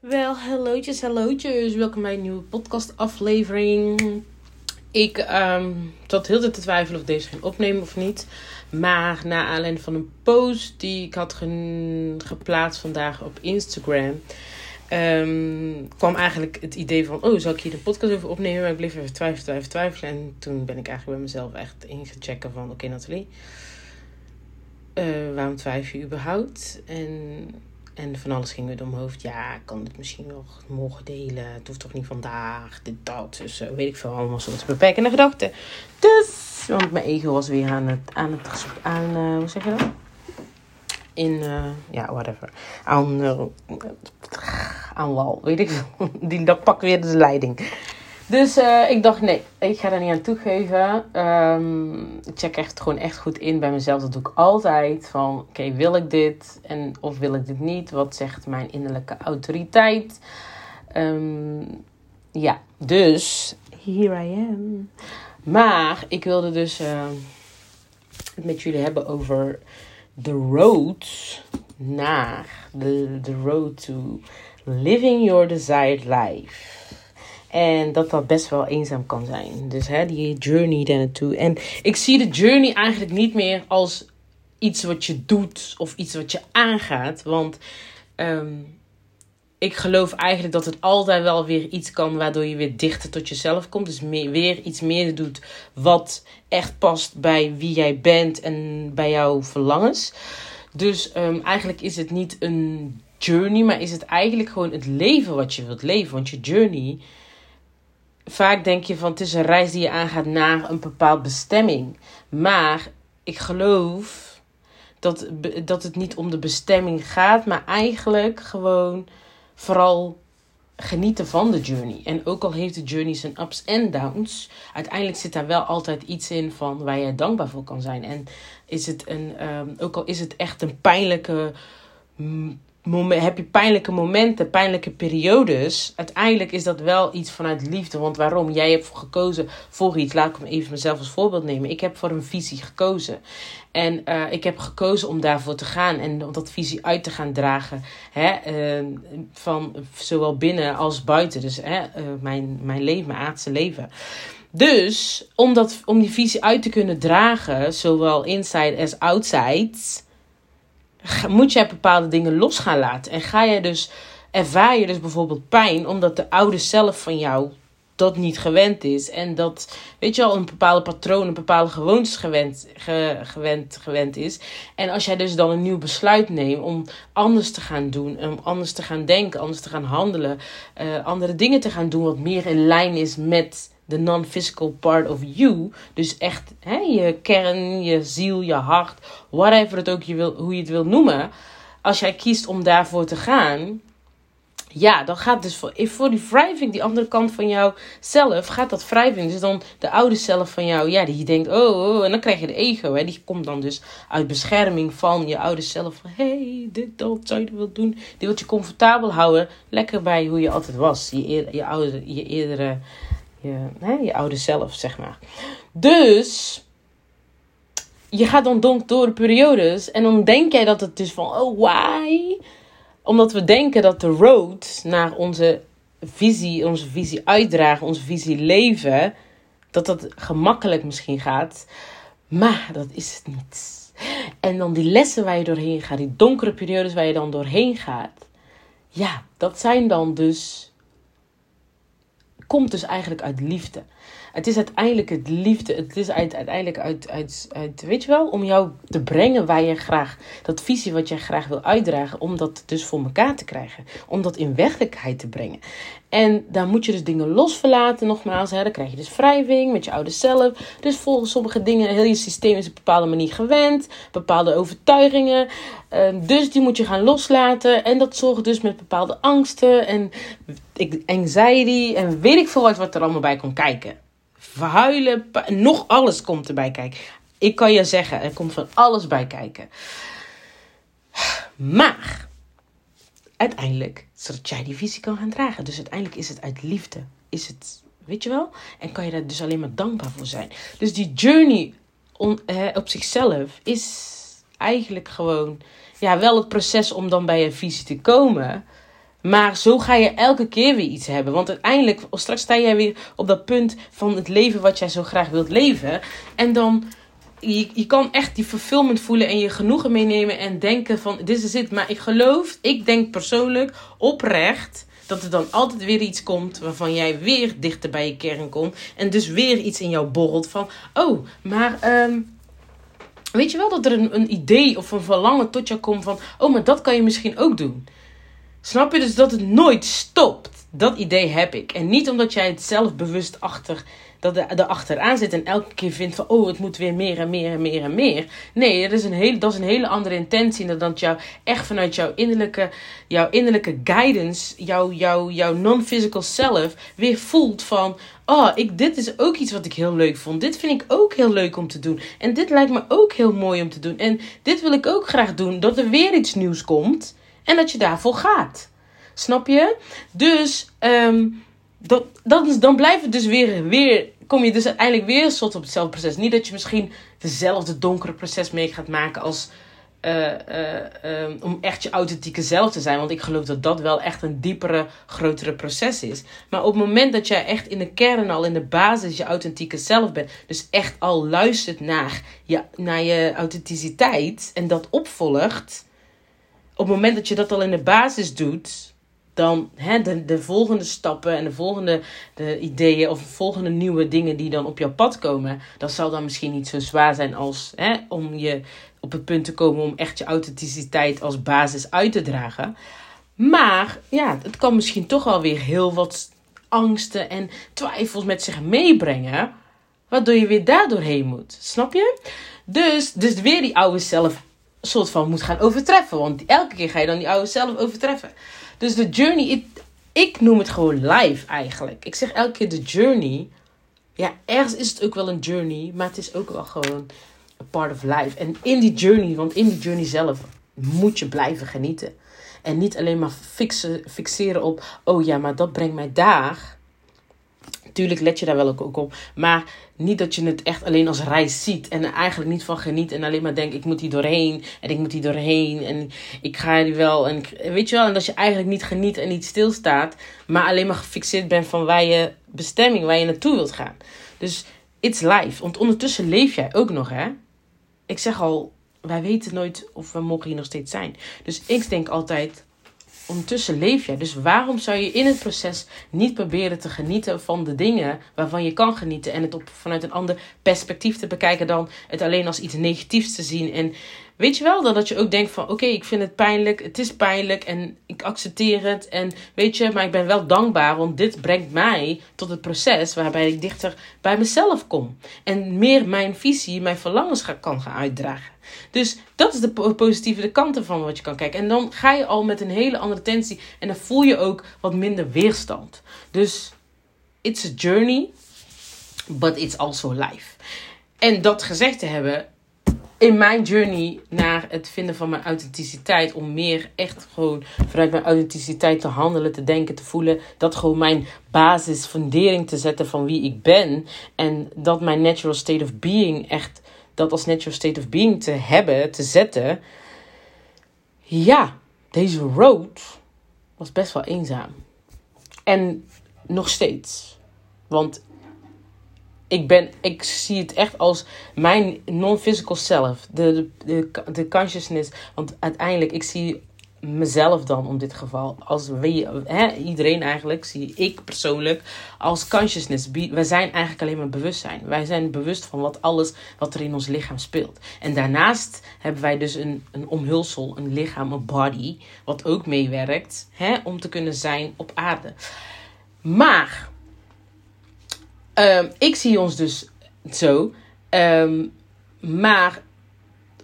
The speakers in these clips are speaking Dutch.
Wel, hallootjes, hallootjes. Welkom bij een nieuwe podcastaflevering. Ik um, zat heel te twijfelen of deze ging opnemen of niet. Maar na aanleiding van een post die ik had geplaatst vandaag op Instagram... Um, kwam eigenlijk het idee van... Oh, zou ik hier de podcast over opnemen? Maar ik bleef even twijfelen, twijfelen, twijfelen. En toen ben ik eigenlijk bij mezelf echt ingechecken van... Oké, Nathalie. Uh, waarom twijfel je überhaupt? En en van alles ging weer door mijn hoofd. Ja, ik kan het misschien wel morgen delen. Het hoeft toch niet vandaag. Dit, dat. Dus uh, weet ik veel. Allemaal soort beperkende gedachten. Dus, want mijn ego was weer aan het... Aan, het, aan uh, hoe zeg je dat? In, uh, ja, whatever. Aan, aan wal, weet ik veel. Die, dat pakt weer de leiding. Dus uh, ik dacht, nee, ik ga daar niet aan toegeven. Um, ik check echt gewoon echt goed in bij mezelf. Dat doe ik altijd. Van, oké, okay, wil ik dit? En, of wil ik dit niet? Wat zegt mijn innerlijke autoriteit? Um, ja, dus, here I am. Maar ik wilde dus uh, het met jullie hebben over de road naar, de road to living your desired life. En dat dat best wel eenzaam kan zijn. Dus hè, die journey daar naartoe. En ik zie de journey eigenlijk niet meer als iets wat je doet of iets wat je aangaat. Want um, ik geloof eigenlijk dat het altijd wel weer iets kan waardoor je weer dichter tot jezelf komt. Dus weer iets meer doet wat echt past bij wie jij bent en bij jouw verlangens. Dus um, eigenlijk is het niet een journey, maar is het eigenlijk gewoon het leven wat je wilt leven. Want je journey vaak denk je van het is een reis die je aangaat naar een bepaald bestemming. Maar ik geloof dat, dat het niet om de bestemming gaat, maar eigenlijk gewoon vooral genieten van de journey. En ook al heeft de journey zijn ups en downs, uiteindelijk zit daar wel altijd iets in van waar je dankbaar voor kan zijn. En is het een, um, ook al is het echt een pijnlijke heb je pijnlijke momenten, pijnlijke periodes. Uiteindelijk is dat wel iets vanuit liefde. Want waarom? Jij hebt gekozen voor iets. Laat ik hem even mezelf als voorbeeld nemen. Ik heb voor een visie gekozen. En uh, ik heb gekozen om daarvoor te gaan en om dat visie uit te gaan dragen. Hè, uh, van zowel binnen als buiten. Dus hè, uh, mijn, mijn leven, mijn aardse leven. Dus om, dat, om die visie uit te kunnen dragen, zowel inside as outside moet jij bepaalde dingen los gaan laten. En ga je dus, ervaar je dus bijvoorbeeld pijn omdat de oude zelf van jou dat niet gewend is. En dat, weet je al, een bepaalde patroon, een bepaalde gewoontes gewend, gewend, gewend is. En als jij dus dan een nieuw besluit neemt om anders te gaan doen, om anders te gaan denken, anders te gaan handelen, uh, andere dingen te gaan doen, wat meer in lijn is met de non-physical part of you. Dus echt hè, je kern, je ziel, je hart, whatever het ook je wil, hoe je het wil noemen. Als jij kiest om daarvoor te gaan, ja, dan gaat dus voor, voor die wrijving, die andere kant van jou zelf, gaat dat wrijving. Dus dan de oude zelf van jou, ja, die denkt, oh, oh, en dan krijg je de ego. Hè, die komt dan dus uit bescherming van je oude zelf. Van, hey, dit, dat, zou je wil doen. Die wil je comfortabel houden, lekker bij hoe je altijd was. Je, je, oude, je eerdere je, hè, je oude zelf, zeg maar. Dus je gaat dan door de periodes en dan denk jij dat het dus van, oh why? Omdat we denken dat de road naar onze visie, onze visie uitdragen, onze visie leven, dat dat gemakkelijk misschien gaat. Maar dat is het niet. En dan die lessen waar je doorheen gaat, die donkere periodes waar je dan doorheen gaat. Ja, dat zijn dan dus komt dus eigenlijk uit liefde. Het is uiteindelijk het liefde. Het is uiteindelijk uit, uit, weet je wel, om jou te brengen waar je graag, dat visie wat jij graag wil uitdragen, om dat dus voor elkaar te krijgen. Om dat in werkelijkheid te brengen. En daar moet je dus dingen losverlaten, nogmaals. Hè. Dan krijg je dus wrijving met je oude zelf. Dus volgens sommige dingen, heel je systeem is op een bepaalde manier gewend. Bepaalde overtuigingen. Uh, dus die moet je gaan loslaten. En dat zorgt dus met bepaalde angsten en anxiety en weet ik veel wat, wat er allemaal bij komt kijken. Verhuilen, nog alles komt erbij kijken. Ik kan je zeggen, er komt van alles bij kijken. Maar, uiteindelijk, zodat jij die visie kan gaan dragen. Dus uiteindelijk is het uit liefde. Is het, weet je wel? En kan je daar dus alleen maar dankbaar voor zijn. Dus die journey on, op zichzelf is eigenlijk gewoon, ja, wel het proces om dan bij een visie te komen. Maar zo ga je elke keer weer iets hebben. Want uiteindelijk, straks sta jij weer op dat punt van het leven wat jij zo graag wilt leven. En dan, je, je kan echt die fulfillment voelen en je genoegen meenemen en denken van, dit is het. Maar ik geloof, ik denk persoonlijk oprecht dat er dan altijd weer iets komt waarvan jij weer dichter bij je kern komt. En dus weer iets in jou borrelt van, oh, maar ehm, weet je wel dat er een, een idee of een verlangen tot jou komt van, oh, maar dat kan je misschien ook doen. Snap je dus dat het nooit stopt? Dat idee heb ik. En niet omdat jij het zelf bewust achter dat er achteraan zit en elke keer vindt van oh, het moet weer meer en meer en meer en meer. Nee, dat is een hele, dat is een hele andere intentie dan dat jou echt vanuit jouw innerlijke, jouw innerlijke guidance, jouw, jouw, jouw non-physical self weer voelt van oh, ik, dit is ook iets wat ik heel leuk vond. Dit vind ik ook heel leuk om te doen. En dit lijkt me ook heel mooi om te doen. En dit wil ik ook graag doen. Dat er weer iets nieuws komt en dat je daarvoor gaat. Snap je? Dus um, dat, dat dan blijft het dus weer, weer, kom je dus uiteindelijk weer soort op hetzelfde proces. Niet dat je misschien dezelfde donkere proces mee gaat maken als uh, uh, om echt je authentieke zelf te zijn. Want ik geloof dat dat wel echt een diepere, grotere proces is. Maar op het moment dat jij echt in de kern al, in de basis, je authentieke zelf bent. Dus echt al luistert naar je, naar je authenticiteit en dat opvolgt. Op het moment dat je dat al in de basis doet, dan hè, de, de volgende stappen en de volgende de ideeën of de volgende nieuwe dingen die dan op jouw pad komen, dat zal dan misschien niet zo zwaar zijn als hè, om je op het punt te komen om echt je authenticiteit als basis uit te dragen. Maar ja, het kan misschien toch wel weer heel wat angsten en twijfels met zich meebrengen, waardoor je weer daar doorheen moet. Snap je? Dus, dus weer die oude zelf soort van moet gaan overtreffen. Want elke keer ga je dan die oude zelf overtreffen. Dus de journey, ik, noem het gewoon live eigenlijk. Ik zeg elke keer de journey. Ja, ergens is het ook wel een journey, maar het is ook wel gewoon een part of life. En in die journey, want in die journey zelf moet je blijven genieten. En niet alleen maar fixen, fixeren op, oh ja, maar dat brengt mij daar. Tuurlijk let je daar wel ook op. Maar niet dat je het echt alleen als reis ziet. En er eigenlijk niet van geniet. En alleen maar denkt, ik moet hier doorheen. En ik moet hier doorheen. En ik ga hier wel. En weet je wel. En dat je eigenlijk niet geniet en niet stilstaat. Maar alleen maar gefixeerd bent van waar je bestemming, waar je naartoe wilt gaan. Dus it's life. Want ondertussen leef jij ook nog, hè. Ik zeg al, wij weten nooit of we mogen hier nog steeds zijn. Dus ik denk altijd, ondertussen leef jij. Dus waarom zou je in het proces niet proberen te genieten van de dingen waarvan je kan genieten en het op, vanuit een ander perspectief te bekijken dan het alleen als iets negatiefs te zien? En weet je wel, dat je ook denkt van oké, ik vind het pijnlijk, het is pijnlijk en ik accepteer het. En weet je, maar ik ben wel dankbaar, want dit brengt mij tot het proces waarbij ik dichter bij mezelf kom. En meer mijn visie, mijn verlangens kan gaan uitdragen. Dus dat is de positieve kanten van wat je kan kijken. En dan ga je al met een hele andere tensie en dan voel je ook wat minder weerstand. Dus it's a journey, but it's also life. En dat gezegd te hebben, in mijn journey naar het vinden van mijn authenticiteit. Om meer echt gewoon vanuit mijn authenticiteit te handelen, te denken, te voelen. Dat gewoon mijn basis, fundering te zetten van wie ik ben. En dat mijn natural state of being echt, dat als natural state of being te hebben, te zetten. Ja, deze road was best wel eenzaam. En nog steeds. Want ik, ben, ik zie het echt als mijn non-physical self. De, de, de, consciousness. Want uiteindelijk, ik zie mezelf dan in dit geval. Als hè, iedereen eigenlijk, zie ik persoonlijk als consciousness. We zijn eigenlijk alleen maar bewustzijn. Wij zijn bewust van wat alles wat er in ons lichaam speelt. En daarnaast hebben wij dus een, een omhulsel, een lichaam, een body. Wat ook meewerkt hè, om te kunnen zijn op aarde. Maar Um, ik zie ons dus zo. Um, maar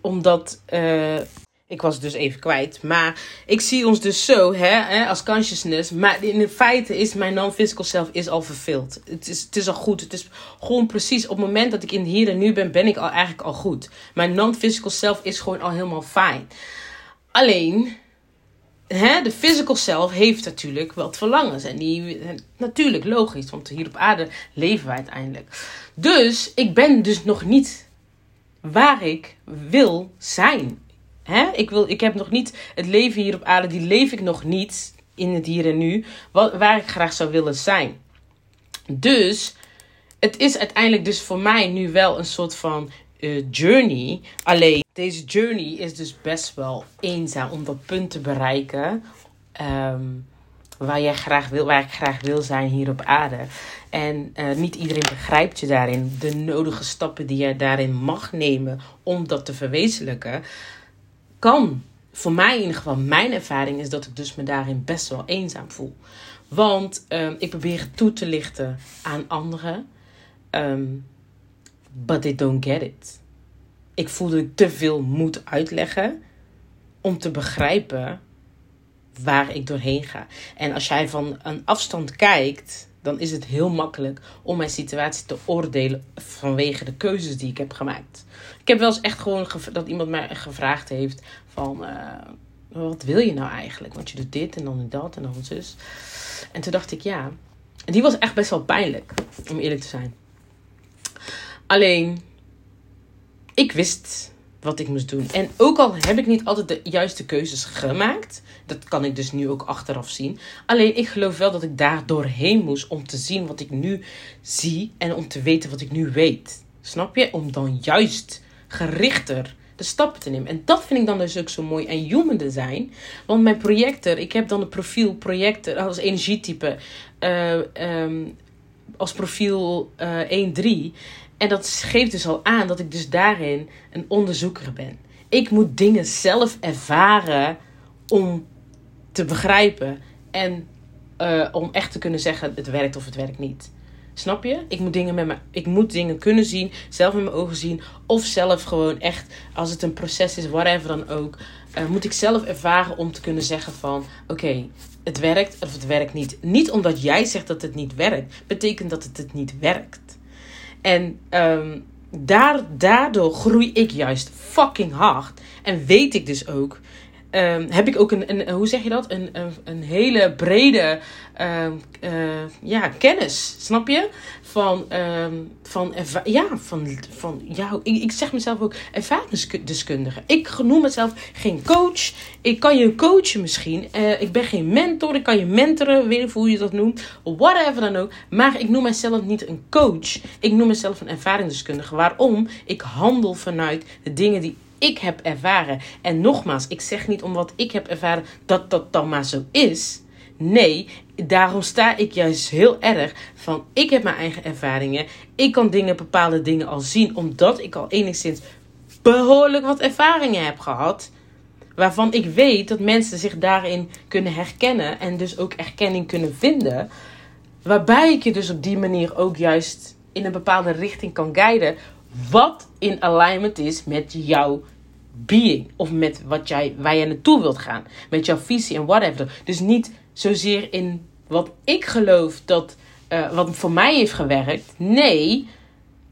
omdat. Uh, ik was dus even kwijt. Maar ik zie ons dus zo, hè, hè als consciousness. Maar in feite is mijn non-physical self is al vervuld. Het is, het is al goed. Het is gewoon precies op het moment dat ik in hier en nu ben, ben ik al eigenlijk al goed. Mijn non-physical self is gewoon al helemaal fijn. Alleen, hè, de physical self heeft natuurlijk wat verlangens. En die, natuurlijk, logisch, want hier op aarde leven wij uiteindelijk. Dus ik ben dus nog niet waar ik wil zijn. Hè? Ik, wil, ik heb nog niet het leven hier op aarde, die leef ik nog niet in het hier en nu, waar ik graag zou willen zijn. Dus het is uiteindelijk dus voor mij nu wel een soort van uh, journey. Alleen deze journey is dus best wel eenzaam om dat punt te bereiken. Ehm, waar, jij graag wil, waar ik graag wil zijn hier op aarde. En uh, niet iedereen begrijpt je daarin. De nodige stappen die je daarin mag nemen om dat te verwezenlijken. Kan, voor mij in ieder geval, mijn ervaring is dat ik dus me daarin best wel eenzaam voel. Want um, ik probeer het toe te lichten aan anderen. Um, but they don't get it. Ik voel dat ik te veel moet uitleggen om te begrijpen waar ik doorheen ga. En als jij van een afstand kijkt, dan is het heel makkelijk om mijn situatie te oordelen vanwege de keuzes die ik heb gemaakt. Ik heb wel eens echt gewoon dat iemand mij gevraagd heeft van uh, wat wil je nou eigenlijk? Want je doet dit en dan dat en dan zus. En toen dacht ik ja, en die was echt best wel pijnlijk, om eerlijk te zijn. Alleen, ik wist wat ik moest doen. En ook al heb ik niet altijd de juiste keuzes gemaakt, dat kan ik dus nu ook achteraf zien. Alleen ik geloof wel dat ik daar doorheen moest om te zien wat ik nu zie en om te weten wat ik nu weet. Snap je? Om dan juist gerichter de stappen te nemen. En dat vind ik dan dus ook zo mooi en human design. Want mijn projector, ik heb dan een profiel projector als energietype. Uh, als profiel uh, 1-3. En dat geeft dus al aan dat ik dus daarin een onderzoeker ben. Ik moet dingen zelf ervaren om te begrijpen. En uh, om echt te kunnen zeggen het werkt of het werkt niet. Snap je? Ik moet dingen met me, ik moet dingen kunnen zien, zelf met mijn ogen zien. Of zelf gewoon echt, als het een proces is, whatever dan ook. Uh, moet ik zelf ervaren om te kunnen zeggen van oké, het werkt of het werkt niet. Niet omdat jij zegt dat het niet werkt, betekent dat het niet werkt. En um, daar, daardoor groei ik juist fucking hard. En weet ik dus ook Um, heb ik ook een, een, hoe zeg je dat? Een, een, een hele brede uh, uh, ja, kennis, snap je? Van, um, van, ja, van, van ja, ik, ik zeg mezelf ook ervaringsdeskundige. Ik noem mezelf geen coach. Ik kan je coachen misschien. Uh, ik ben geen mentor. Ik kan je mentoren, weet niet hoe je dat noemt. Whatever dan ook. Maar ik noem mezelf niet een coach. Ik noem mezelf een ervaringsdeskundige. Waarom? Ik handel vanuit de dingen die ik heb ervaren. En nogmaals, ik zeg niet om wat ik heb ervaren dat dat dan maar zo is. Nee, daarom sta ik juist heel erg van ik heb mijn eigen ervaringen. Ik kan dingen, bepaalde dingen al zien, omdat ik al enigszins behoorlijk wat ervaringen heb gehad. Waarvan ik weet dat mensen zich daarin kunnen herkennen en dus ook erkenning kunnen vinden. Waarbij ik je dus op die manier ook juist in een bepaalde richting kan guiden. Wat in alignment is met jouw being. Of met wat jij, waar jij naartoe wilt gaan. Met jouw visie en whatever. Dus niet zozeer in wat ik geloof dat. Uh, wat voor mij heeft gewerkt. Nee,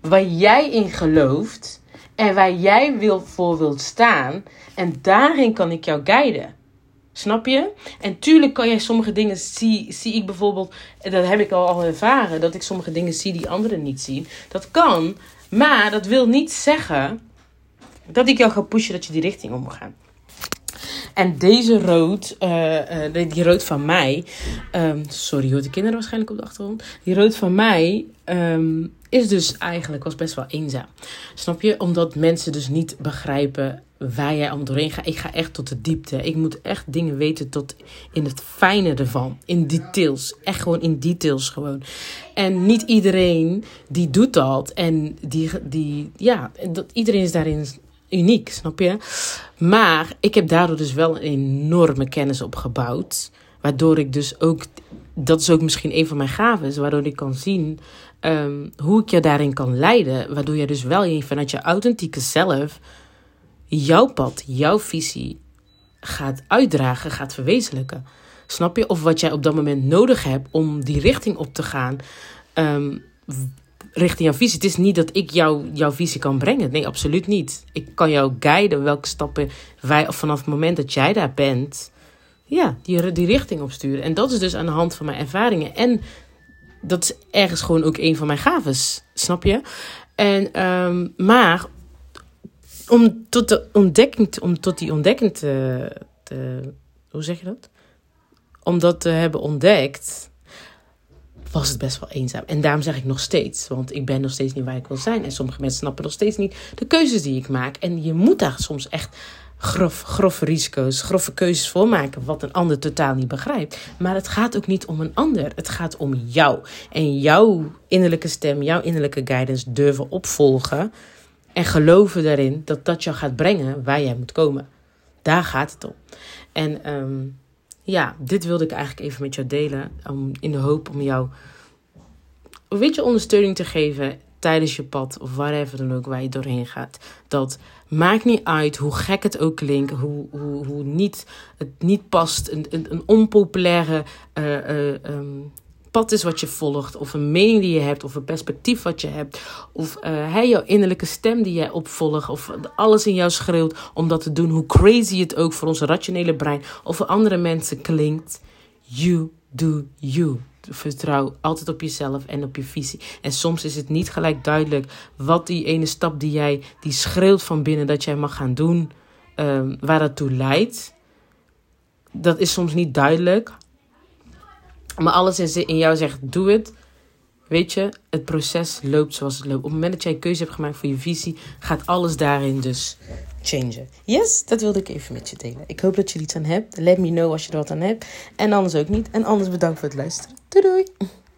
waar jij in gelooft. En waar jij wil, voor wilt staan. En daarin kan ik jou guiden. Snap je? En tuurlijk kan jij sommige dingen zie, zie ik bijvoorbeeld, dat heb ik al, al ervaren, dat ik sommige dingen zie die anderen niet zien. Dat kan, maar dat wil niet zeggen dat ik jou ga pushen dat je die richting om moet gaan. En deze rood, uh, die rood van mij. Um, sorry hoor, de kinderen waarschijnlijk op de achtergrond. Die rood van mij um, is dus eigenlijk was best wel eenzaam. Snap je? Omdat mensen dus niet begrijpen waar jij om doorheen gaat. Ik ga echt tot de diepte. Ik moet echt dingen weten tot in het fijne ervan. In details. Echt gewoon in details gewoon. En niet iedereen die doet dat. En die, die ja, dat, iedereen is daarin uniek, snap je? Maar ik heb daardoor dus wel een enorme kennis opgebouwd. Waardoor ik dus ook, dat is ook misschien een van mijn gaven, waardoor ik kan zien um, hoe ik je daarin kan leiden. Waardoor je dus wel vanuit je authentieke zelf jouw pad, jouw visie gaat uitdragen, gaat verwezenlijken. Snap je? Of wat jij op dat moment nodig hebt om die richting op te gaan. Um, richting jouw visie. Het is niet dat ik jou, jouw visie kan brengen. Nee, absoluut niet. Ik kan jou guiden welke stappen wij, vanaf het moment dat jij daar bent, ja, die, die richting opsturen. En dat is dus aan de hand van mijn ervaringen. En dat is ergens gewoon ook een van mijn gaves, snap je? En, um, maar om tot, de ontdekking, om tot die ontdekking te, hoe zeg je dat? om dat te hebben ontdekt, was het best wel eenzaam. En daarom zeg ik nog steeds, want ik ben nog steeds niet waar ik wil zijn. En sommige mensen snappen nog steeds niet de keuzes die ik maak. En je moet daar soms echt grof, grove risico's, grove keuzes voor maken, wat een ander totaal niet begrijpt. Maar het gaat ook niet om een ander, het gaat om jou. En jouw innerlijke stem, jouw innerlijke guidance durven opvolgen en geloven daarin dat dat jou gaat brengen waar jij moet komen. Daar gaat het om. En ehm, ja, dit wilde ik eigenlijk even met jou delen. Om, in de hoop om jou een beetje ondersteuning te geven tijdens je pad of whatever dan ook waar je doorheen gaat. Dat maakt niet uit hoe gek het ook klinkt, hoe, hoe, hoe niet, het niet past, een, een, een onpopulaire uh, uh, um, pad is wat je volgt, of een mening die je hebt, of een perspectief wat je hebt, of uh, jouw innerlijke stem die jij opvolgt, of alles in jou schreeuwt om dat te doen, hoe crazy het ook voor ons rationele brein of voor andere mensen klinkt. You do you. Vertrouw altijd op jezelf en op je visie. En soms is het niet gelijk duidelijk wat die ene stap die jij, die schreeuwt van binnen dat jij mag gaan doen, um, waar dat toe leidt. Dat is soms niet duidelijk. Maar alles in jou zegt, doe het. Weet je, het proces loopt zoals het loopt. Op het moment dat jij keuze hebt gemaakt voor je visie, gaat alles daarin dus changen. Yes, dat wilde ik even met je delen. Ik hoop dat je er iets aan hebt. Let me know als je er wat aan hebt. En anders ook niet. En anders bedankt voor het luisteren. Doei doei!